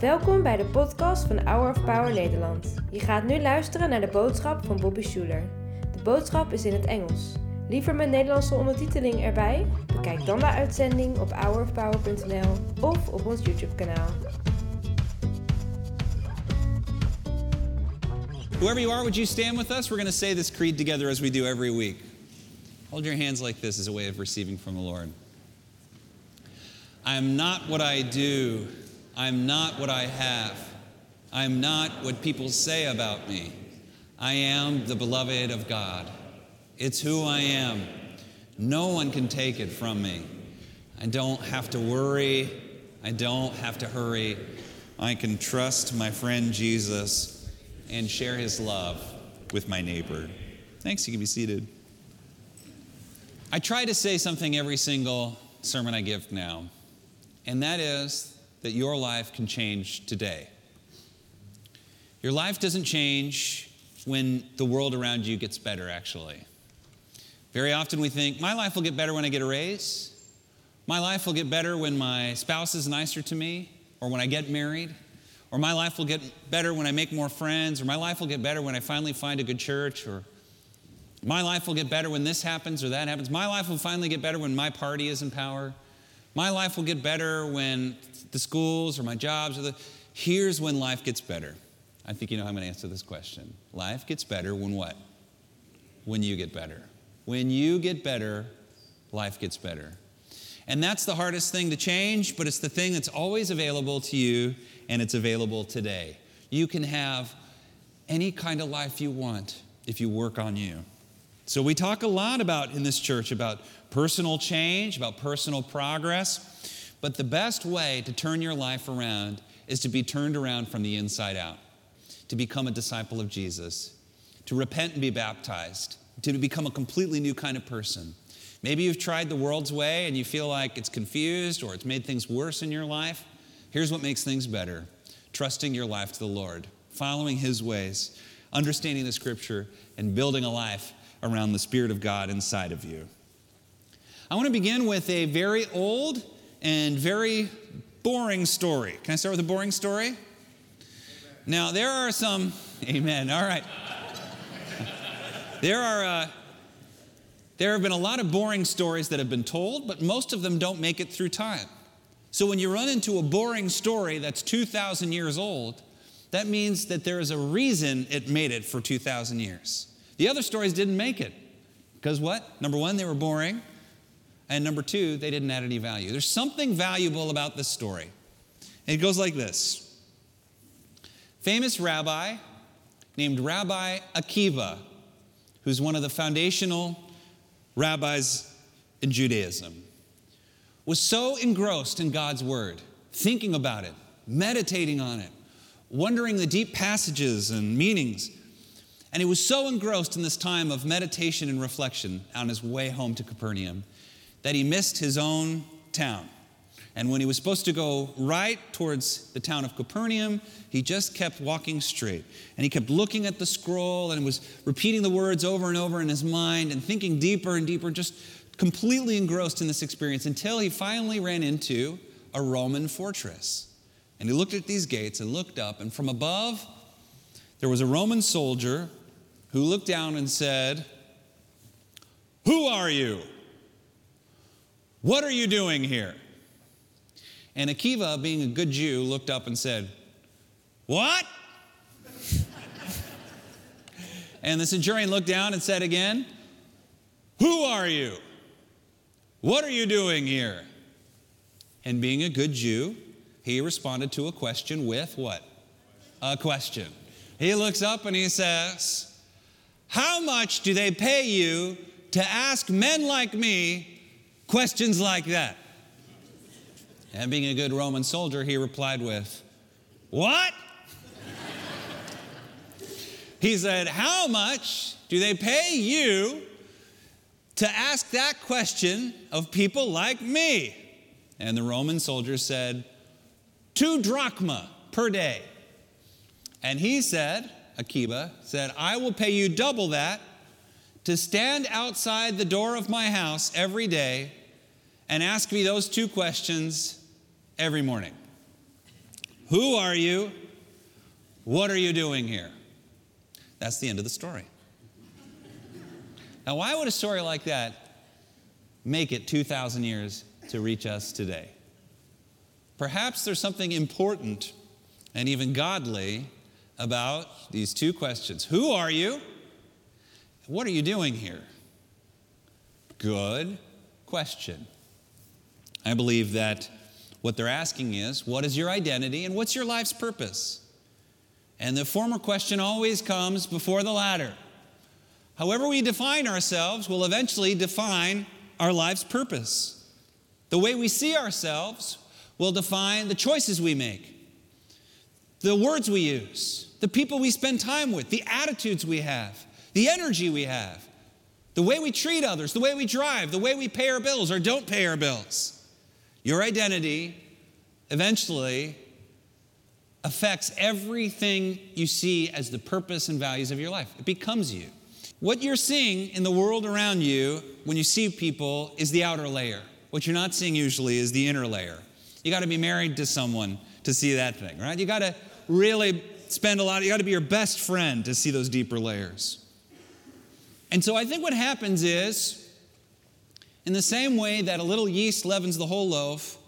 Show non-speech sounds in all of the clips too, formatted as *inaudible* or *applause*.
Welkom bij de podcast van Hour of Power Nederland. Je gaat nu luisteren naar de boodschap van Bobby Schuler. De boodschap is in het Engels. Liever met Nederlandse ondertiteling erbij? Bekijk dan de uitzending op hourofpower.nl of op ons YouTube kanaal. Whoever you are, would you stand with us? We're going to say this creed together as we do every week. Hold your hands like this as a way of receiving from the Lord. I am not what I do. I'm not what I have. I'm not what people say about me. I am the beloved of God. It's who I am. No one can take it from me. I don't have to worry. I don't have to hurry. I can trust my friend Jesus and share his love with my neighbor. Thanks, you can be seated. I try to say something every single sermon I give now, and that is that your life can change today. Your life doesn't change when the world around you gets better, actually. Very often we think, my life will get better when I get a raise. My life will get better when my spouse is nicer to me, or when I get married. Or my life will get better when I make more friends, or my life will get better when I finally find a good church, or my life will get better when this happens or that happens. My life will finally get better when my party is in power. My life will get better when the schools or my jobs or the. Here's when life gets better. I think you know how I'm going to answer this question. Life gets better when what? When you get better. When you get better, life gets better. And that's the hardest thing to change, but it's the thing that's always available to you, and it's available today. You can have any kind of life you want if you work on you. So, we talk a lot about in this church about personal change, about personal progress, but the best way to turn your life around is to be turned around from the inside out, to become a disciple of Jesus, to repent and be baptized, to become a completely new kind of person. Maybe you've tried the world's way and you feel like it's confused or it's made things worse in your life. Here's what makes things better trusting your life to the Lord, following His ways, understanding the scripture, and building a life around the Spirit of God inside of you. I want to begin with a very old and very boring story. Can I start with a boring story? Now, there are some, amen, all right. there are, uh, there have been a lot of boring stories that have been told, but most of them don't make it through time. So when you run into a boring story that's 2,000 years old, that means that there is a reason it made it for 2,000 years. The other stories didn't make it. Because what? Number one, they were boring. And number two, they didn't add any value. There's something valuable about this story. And it goes like this Famous rabbi named Rabbi Akiva, who's one of the foundational rabbis in Judaism, was so engrossed in God's word, thinking about it, meditating on it, wondering the deep passages and meanings. And he was so engrossed in this time of meditation and reflection on his way home to Capernaum that he missed his own town. And when he was supposed to go right towards the town of Capernaum, he just kept walking straight. And he kept looking at the scroll and was repeating the words over and over in his mind and thinking deeper and deeper, just completely engrossed in this experience until he finally ran into a Roman fortress. And he looked at these gates and looked up, and from above, there was a Roman soldier who looked down and said, Who are you? What are you doing here? And Akiva, being a good Jew, looked up and said, What? and the centurion looked down and said again, Who are you? What are you doing here? And being a good Jew, he responded to a question with what? A question. He looks up and he says, How much do they pay you to ask men like me questions like that? And being a good Roman soldier, he replied with, What? he said, How much do they pay you to ask that question of people like me? And the Roman soldier said, Two drachma per day. And he said, Akiba said, I will pay you double that to stand outside the door of my house every day and ask me those two questions every morning. Who are you? What are you doing here? That's the end of the story. Now, why would a story like that make it 2,000 years to reach us today? Perhaps there's something important and even godly about these two questions Who are you? What are you doing here? Good question. I believe that what they're asking is what is your identity and what's your life's purpose? And the former question always comes before the latter. However, we define ourselves will eventually define our life's purpose. The way we see ourselves will define the choices we make, the words we use, the people we spend time with, the attitudes we have, the energy we have, the way we treat others, the way we drive, the way we pay our bills or don't pay our bills. Your identity eventually affects everything you see as the purpose and values of your life. It becomes you. What you're seeing in the world around you when you see people is the outer layer. What you're not seeing usually is the inner layer. You got to be married to someone to see that thing, right? You got to really spend a lot, you got to be your best friend to see those deeper layers. And so I think what happens is, in the same way that a little yeast leavens the whole loaf,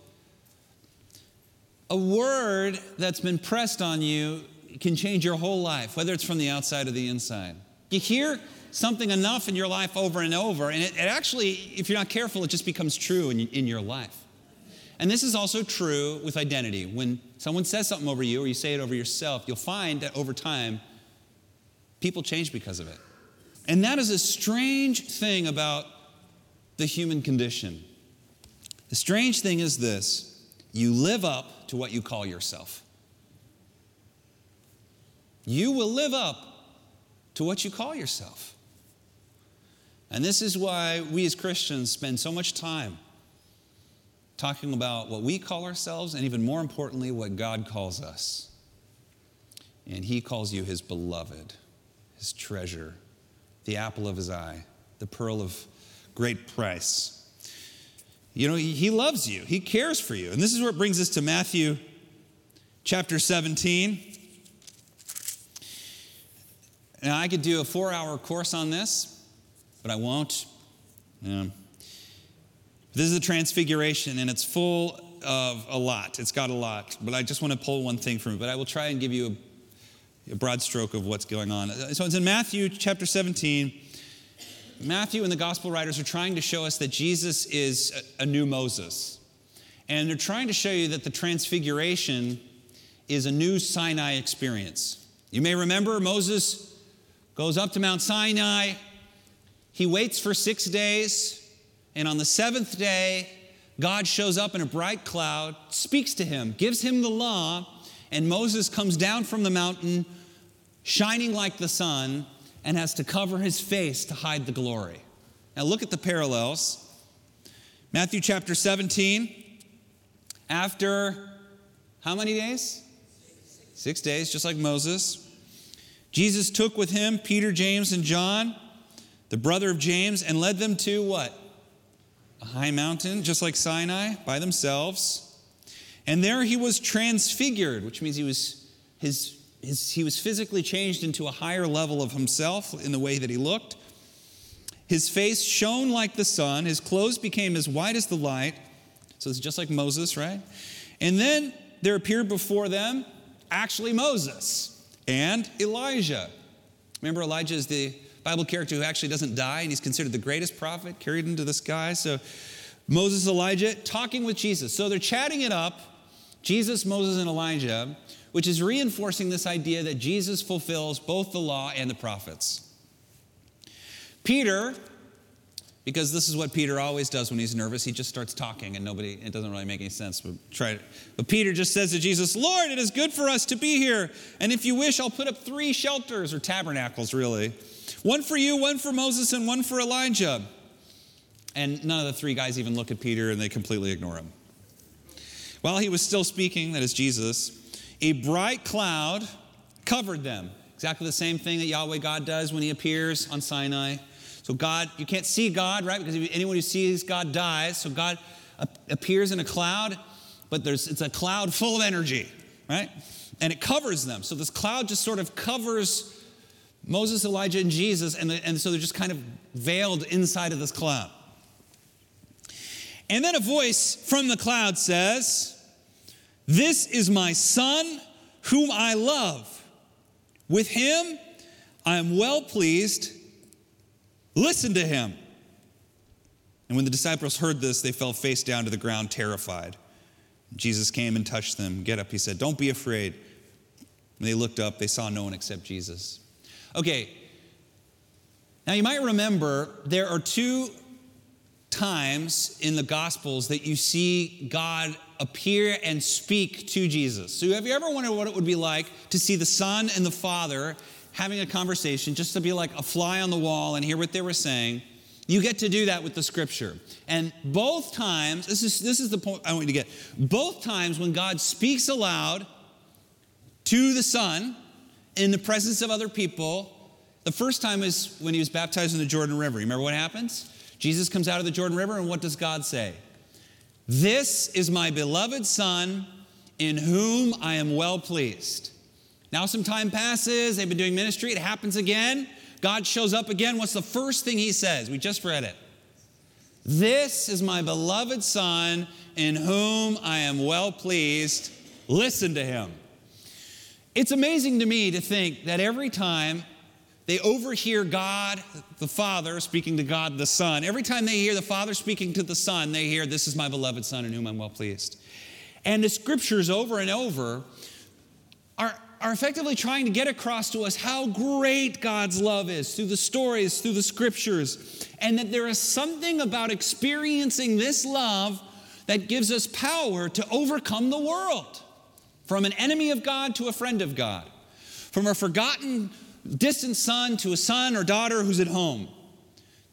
a word that's been pressed on you can change your whole life, whether it's from the outside or the inside. You hear something enough in your life over and over, and it, it actually, if you're not careful, it just becomes true in, in your life. And this is also true with identity. When someone says something over you or you say it over yourself, you'll find that over time, people change because of it. And that is a strange thing about the human condition. The strange thing is this you live up to what you call yourself. You will live up to what you call yourself. And this is why we as Christians spend so much time talking about what we call ourselves and even more importantly, what God calls us. And He calls you His beloved, His treasure, the apple of His eye, the pearl of great price. You know, He loves you, He cares for you. And this is it brings us to Matthew chapter 17. Now, I could do a four hour course on this, but I won't. Yeah. This is the Transfiguration, and it's full of a lot. It's got a lot, but I just want to pull one thing from it. But I will try and give you a, a broad stroke of what's going on. So it's in Matthew chapter 17. Matthew and the gospel writers are trying to show us that Jesus is a, new Moses. And they're trying to show you that the Transfiguration is a new Sinai experience. You may remember Moses goes up to Mount Sinai, he waits for six days, and on the seventh day, God shows up in a bright cloud, speaks to him, gives him the law, and Moses comes down from the mountain, shining like the sun, and has to cover his face to hide the glory. Now, look at the parallels. Matthew chapter 17, after how many days? Six days, just like Moses. Jesus took with him Peter, James, and John, the brother of James, and led them to what? a high mountain, just like Sinai, by themselves. And there he was transfigured, which means he was, his, his, he was physically changed into a higher level of himself in the way that he looked. His face shone like the sun, his clothes became as white as the light. So it's just like Moses, right? And then there appeared before them actually Moses and Elijah. Remember, Elijah is the Bible character who actually doesn't die, and he's considered the greatest prophet carried into the sky. So Moses, Elijah, talking with Jesus. So they're chatting it up, Jesus, Moses, and Elijah, which is reinforcing this idea that Jesus fulfills both the law and the prophets. Peter, because this is what Peter always does when he's nervous, he just starts talking and nobody, it doesn't really make any sense. But try. But Peter just says to Jesus, Lord, it is good for us to be here. And if you wish, I'll put up three shelters or tabernacles, really one for you, one for Moses, and one for Elijah. And none of the three guys even look at Peter and they completely ignore him. While he was still speaking, that is Jesus, a bright cloud covered them. Exactly the same thing that Yahweh God does when he appears on Sinai. So, God, you can't see God, right? Because anyone who sees God dies. So, God appears in a cloud, but there's, it's a cloud full of energy, right? And it covers them. So this cloud just sort of covers Moses, Elijah, and Jesus, and, the, and so they're just kind of veiled inside of this cloud. And then a voice from the cloud says, This is my son whom I love. With him I am well pleased. Listen to him. And when the disciples heard this, they fell face down to the ground, terrified. Jesus came and touched them. Get up, he said. Don't be afraid. And they looked up, they saw no one except Jesus. Okay, now you might remember there are two times in the Gospels that you see God appear and speak to Jesus. So, have you ever wondered what it would be like to see the Son and the Father having a conversation, just to be like a fly on the wall and hear what they were saying? You get to do that with the scripture. And both times, this is, this is the point I want you to get. Both times when God speaks aloud to the Son in the presence of other people, the first time is when he was baptized in the Jordan River. Remember what happens? Jesus comes out of the Jordan River, and what does God say? This is my beloved Son in whom I am well pleased. Now, some time passes, they've been doing ministry, it happens again. God shows up again. What's the first thing he says? We just read it. This is my beloved Son in whom I am well pleased. Listen to him. It's amazing to me to think that every time they overhear God the Father speaking to God the Son, every time they hear the Father speaking to the Son, they hear, This is my beloved Son in whom I'm well pleased. And the scriptures over and over are are effectively trying to get across to us how great God's love is through the stories, through the scriptures, and that there is something about experiencing this love that gives us power to overcome the world. From an enemy of God to a friend of God, from a forgotten, distant son to a son or daughter who's at home,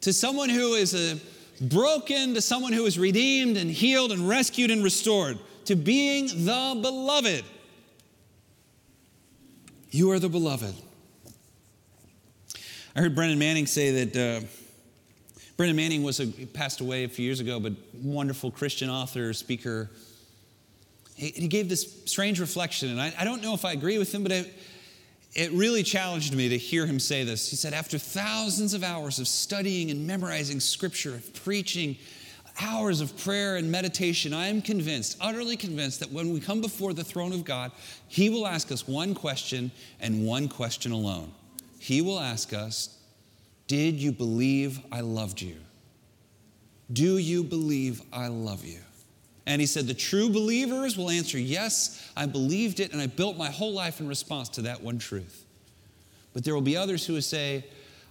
to someone who is a broken, to someone who is redeemed and healed and rescued and restored, to being the beloved. You are the beloved. I heard Brennan Manning say that uh, Brennan Manning was a, passed away a few years ago, but wonderful Christian author, speaker. He, he gave this strange reflection, and I, I, don't know if I agree with him, but it, it really challenged me to hear him say this. He said, After thousands of hours of studying and memorizing scripture, of preaching, hours of prayer and meditation, I am convinced, utterly convinced, that when we come before the throne of God, He will ask us one question and one question alone. He will ask us, Did you believe I loved you? Do you believe I love you? And he said, The true believers will answer, Yes, I believed it, and I built my whole life in response to that one truth. But there will be others who will say,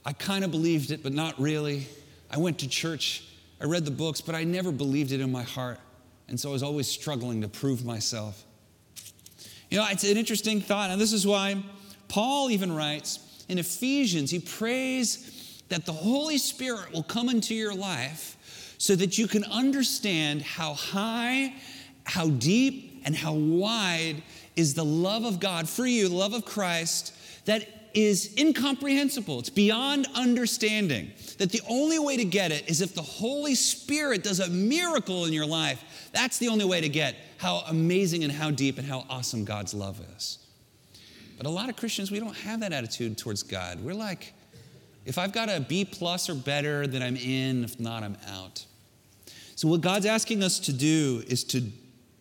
I kind of believed it, but not really. I went to church I read the books, but I never believed it in my heart. And so I was always struggling to prove myself. You know, it's an interesting thought. And this is why Paul even writes in Ephesians, he prays that the Holy Spirit will come into your life so that you can understand how high, how deep, and how wide is the love of God for you, the love of Christ, that is incomprehensible. It's beyond understanding. That the only way to get it is if the Holy Spirit does a miracle in your life. That's the only way to get how amazing and how deep and how awesome God's love is. But a lot of Christians, we don't have that attitude towards God. We're like, if I've got a B plus or better, then I'm in. If not, I'm out. So, what God's asking us to do is to,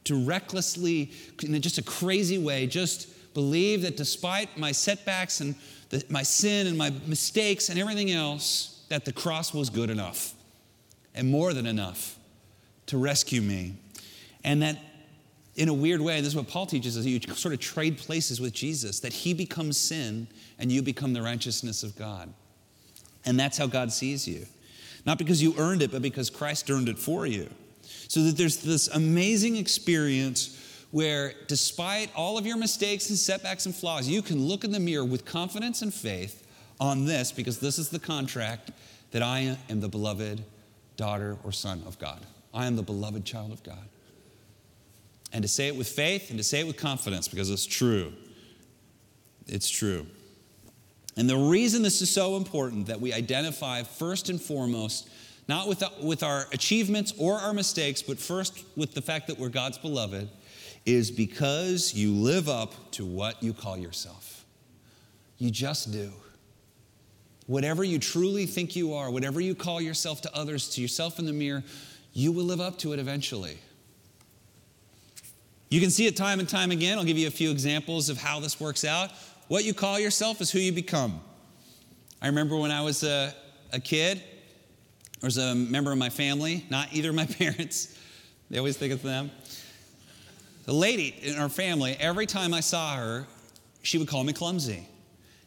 to recklessly, in just a crazy way, just believe that despite my setbacks and the, my sin and my mistakes and everything else, that the cross was good enough and more than enough to rescue me. And that in a weird way, this is what Paul teaches us, you sort of trade places with Jesus, that he becomes sin and you become the righteousness of God. And that's how God sees you. Not because you earned it, but because Christ earned it for you. So that there's this amazing experience where, despite all of your mistakes and setbacks and flaws, you can look in the mirror with confidence and faith on this because this is the contract that I am the beloved daughter or son of God. I am the beloved child of God. And to say it with faith and to say it with confidence because it's true. It's true. And the reason this is so important that we identify first and foremost not with, with our achievements or our mistakes, but first with the fact that we're God's beloved, is because you live up to what you call yourself. You just do. Whatever you truly think you are, whatever you call yourself to others, to yourself in the mirror, you will live up to it eventually. You can see it time and time again. I'll give you a few examples of how this works out. What you call yourself is who you become. I remember when I was a, a kid, there was a member of my family, not either of my *laughs* parents, they always think it's them. The lady in our family, every time I saw her, she would call me clumsy.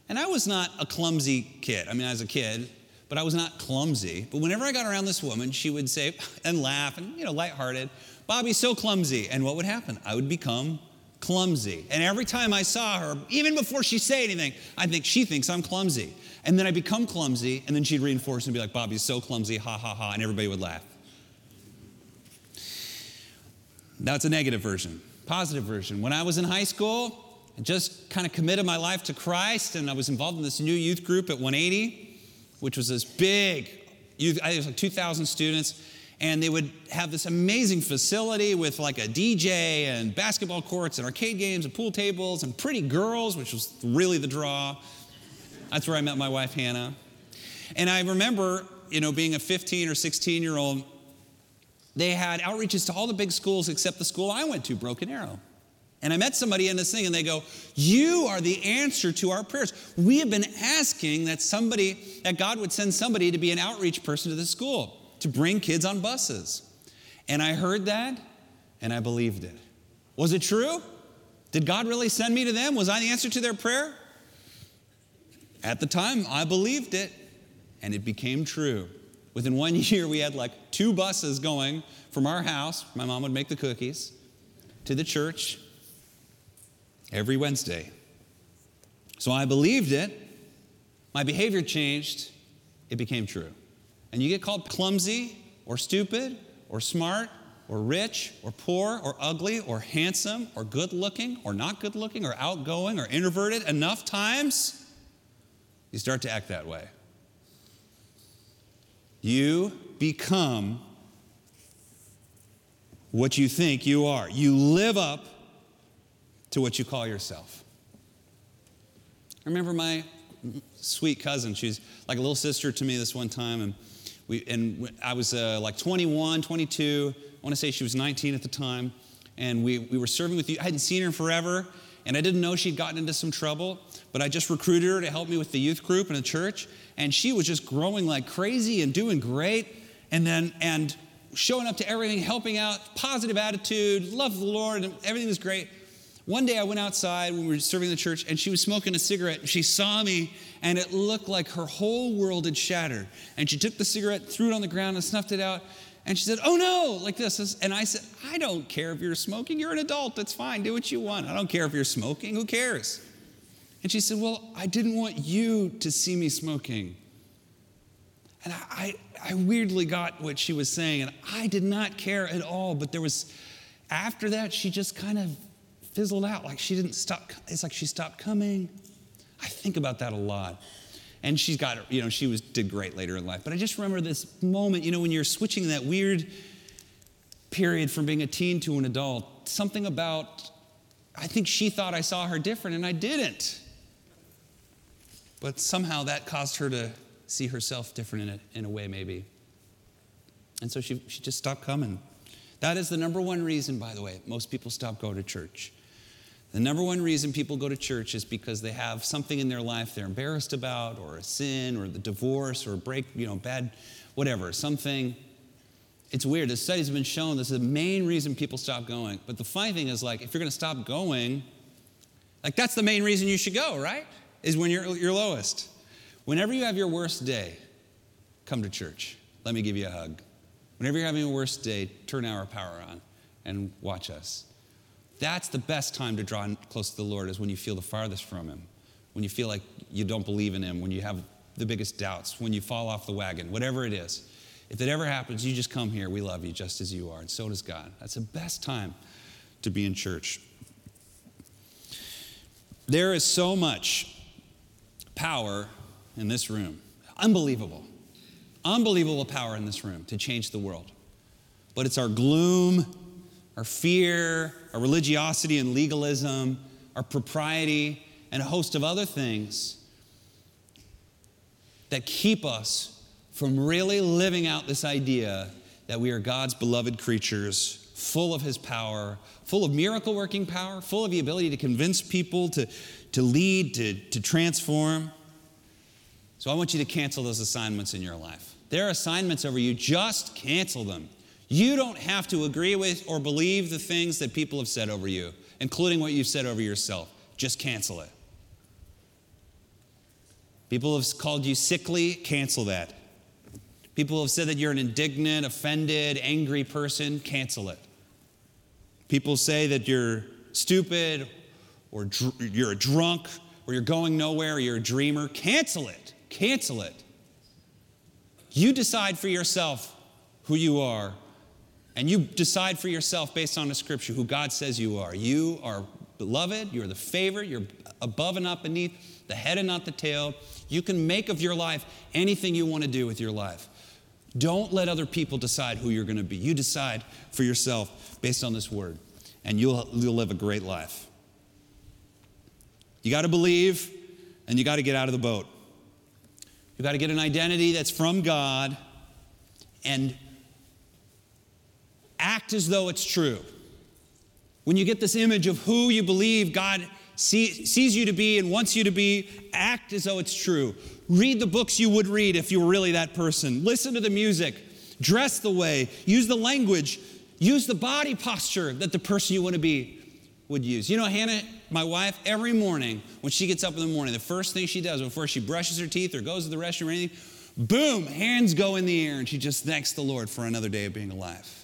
And I was not a clumsy kid. I mean, I was a kid, but I was not clumsy. But whenever I got around this woman, she would say, *laughs* and laugh, and, you know, lighthearted, Bobby's so clumsy. And what would happen? I would become clumsy. And every time I saw her, even before she say anything, I think she thinks I'm clumsy. And then I become clumsy, and then she'd reinforce and be like, Bobby's so clumsy, ha ha ha, and everybody would laugh. That's a negative version. Positive version. When I was in high school, I just kind of committed my life to Christ, and I was involved in this new youth group at 180, which was this big youth, I think it was like 2,000 students and they would have this amazing facility with like a DJ and basketball courts and arcade games and pool tables and pretty girls, which was really the draw. That's where I met my wife, Hannah. And I remember, you know, being a 15 or 16 year old, they had outreaches to all the big schools except the school I went to, Broken Arrow. And I met somebody in this thing, and they go, You are the answer to our prayers. We have been asking that somebody, that God would send somebody to be an outreach person to the school to bring kids on buses. And I heard that and I believed it. Was it true? Did God really send me to them? Was I the answer to their prayer? At the time, I believed it and it became true. Within one *laughs* year, we had like two buses going from our house, my mom would make the cookies, to the church every Wednesday. So I believed it, my behavior changed, it became true and you get called clumsy or stupid or smart or rich or poor or ugly or handsome or good looking or not good looking or outgoing or introverted enough times, you start to act that way. You become what you think you are. You live up to what you call yourself. I remember my sweet cousin, she's like a little sister to me this one time, and we, and I was uh, like 21, 22. I want to say she was 19 at the time. And we, we were serving with you. I hadn't seen her forever. And I didn't know she'd gotten into some trouble. But I just recruited her to help me with the youth group in the church. And she was just growing like crazy and doing great. And then, and showing up to everything, helping out, positive attitude, love the Lord, and everything was great. One day I went outside when we were serving the church and she was smoking a cigarette. She saw me and it looked like her whole world had shattered. And she took the cigarette, threw it on the ground, and snuffed it out. And she said, Oh no, like this. And I said, I don't care if you're smoking. You're an adult. That's fine. Do what you want. I don't care if you're smoking. Who cares? And she said, Well, I didn't want you to see me smoking. And I, I, I weirdly got what she was saying, and I did not care at all. But there was, after that, she just kind of fizzled out. Like she didn't stop. It's like she stopped coming. I think about that a lot. And she's got, you know, she was did great later in life. But I just remember this moment, you know, when you're switching that weird period from being a teen to an adult, something about, I think she thought I saw her different and I didn't. But somehow that caused her to see herself different in a, in a way, maybe. And so she, she just stopped coming. That is the number one reason, by the way, most people stop going to church. The number one reason people go to church is because they have something in their life they're embarrassed about, or a sin, or the divorce, or a break, you know, bad, whatever, something. It's weird. The studies have been shown this is the main reason people stop going. But the funny thing is, like, if you're going to stop going, like, that's the main reason you should go, right? Is when you're your lowest. Whenever you have your worst day, come to church. Let me give you a hug. Whenever you're having a worst day, turn our power on and watch us. That's the best time to draw close to the Lord, is when you feel the farthest from Him, when you feel like you don't believe in Him, when you have the biggest doubts, when you fall off the wagon, whatever it is. If it ever happens, you just come here. We love you just as you are, and so does God. That's the best time to be in church. There is so much power in this room. Unbelievable. unbelievable power in this room to change the world. But it's our gloom, our fear, our religiosity and legalism, our propriety, and a host of other things that keep us from really living out this idea that we are God's beloved creatures, full of His power, full of miracle working power, full of the ability to convince people, to, to lead, to, to transform. So I want you to cancel those assignments in your life. There are assignments over you, just cancel them. You don't have to agree with or believe the things that people have said over you, including what you've said over yourself. Just cancel it. People have called you sickly, cancel that. People have said that you're an indignant, offended, angry person, cancel it. People say that you're stupid or dr- you're a drunk or you're going nowhere or you're a dreamer, cancel it. Cancel it. You decide for yourself who you are, and you decide for yourself based on the scripture who God says you are. You are beloved, you're the favorite, you're above and not beneath, the head and not the tail. You can make of your life anything you want to do with your life. Don't let other people decide who you're going to be. You decide for yourself based on this word, and you'll, you'll live a great life. You got to believe, and you got to get out of the boat. You got to get an identity that's from God and act as though it's true. When you get this image of who you believe God see, sees you to be and wants you to be, act as though it's true. Read the books you would read if you were really that person. Listen to the music. Dress the way. Use the language. Use the body posture that the person you want to be would use. You know, Hannah, my wife, every morning when she gets up in the morning, the first thing she does before she brushes her teeth or goes to the restroom or anything, boom, hands go in the air and she just thanks the Lord for another day of being alive.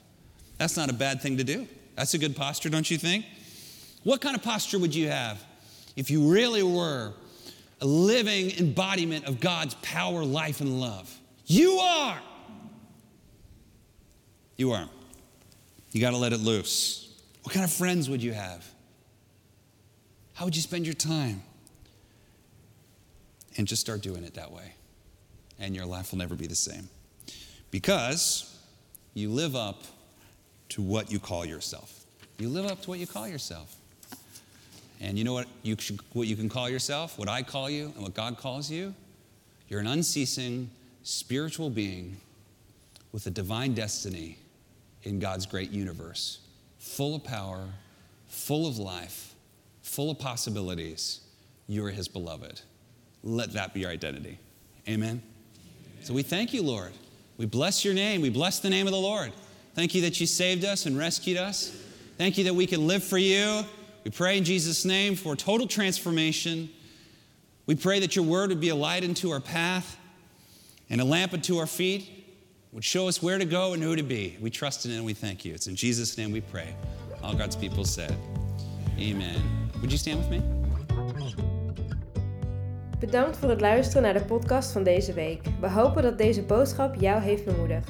That's not a bad thing to do. That's a good posture, don't you think? What kind of posture would you have if you really were a living embodiment of God's power, life, and love? You are. You are. You got to let it loose. What kind of friends would you have? How would you spend your time? And just start doing it that way. And your life will never be the same. Because you live up to what you call yourself. You live up to what you call yourself. And you know what you, should, what you can call yourself, what I call you, and what God calls you? You're an unceasing spiritual being with a divine destiny in God's great universe, full of power, full of life, full of possibilities. You are His beloved. Let that be your identity. Amen? So we thank you, Lord. We bless your name. We bless the name of the Lord. Thank you that you saved us and rescued us. Thank you that we can live for you. We pray in Jesus' name for total transformation. We pray that your word would be a light into our path and a lamp unto our feet, would show us where to go and who to be. We trust in it and we thank you. It's in Jesus' name we pray. All God's people said, Amen. Would you stand with me? Bedankt voor het luisteren naar de podcast van deze week. We hopen dat deze boodschap jou heeft bemoedigd.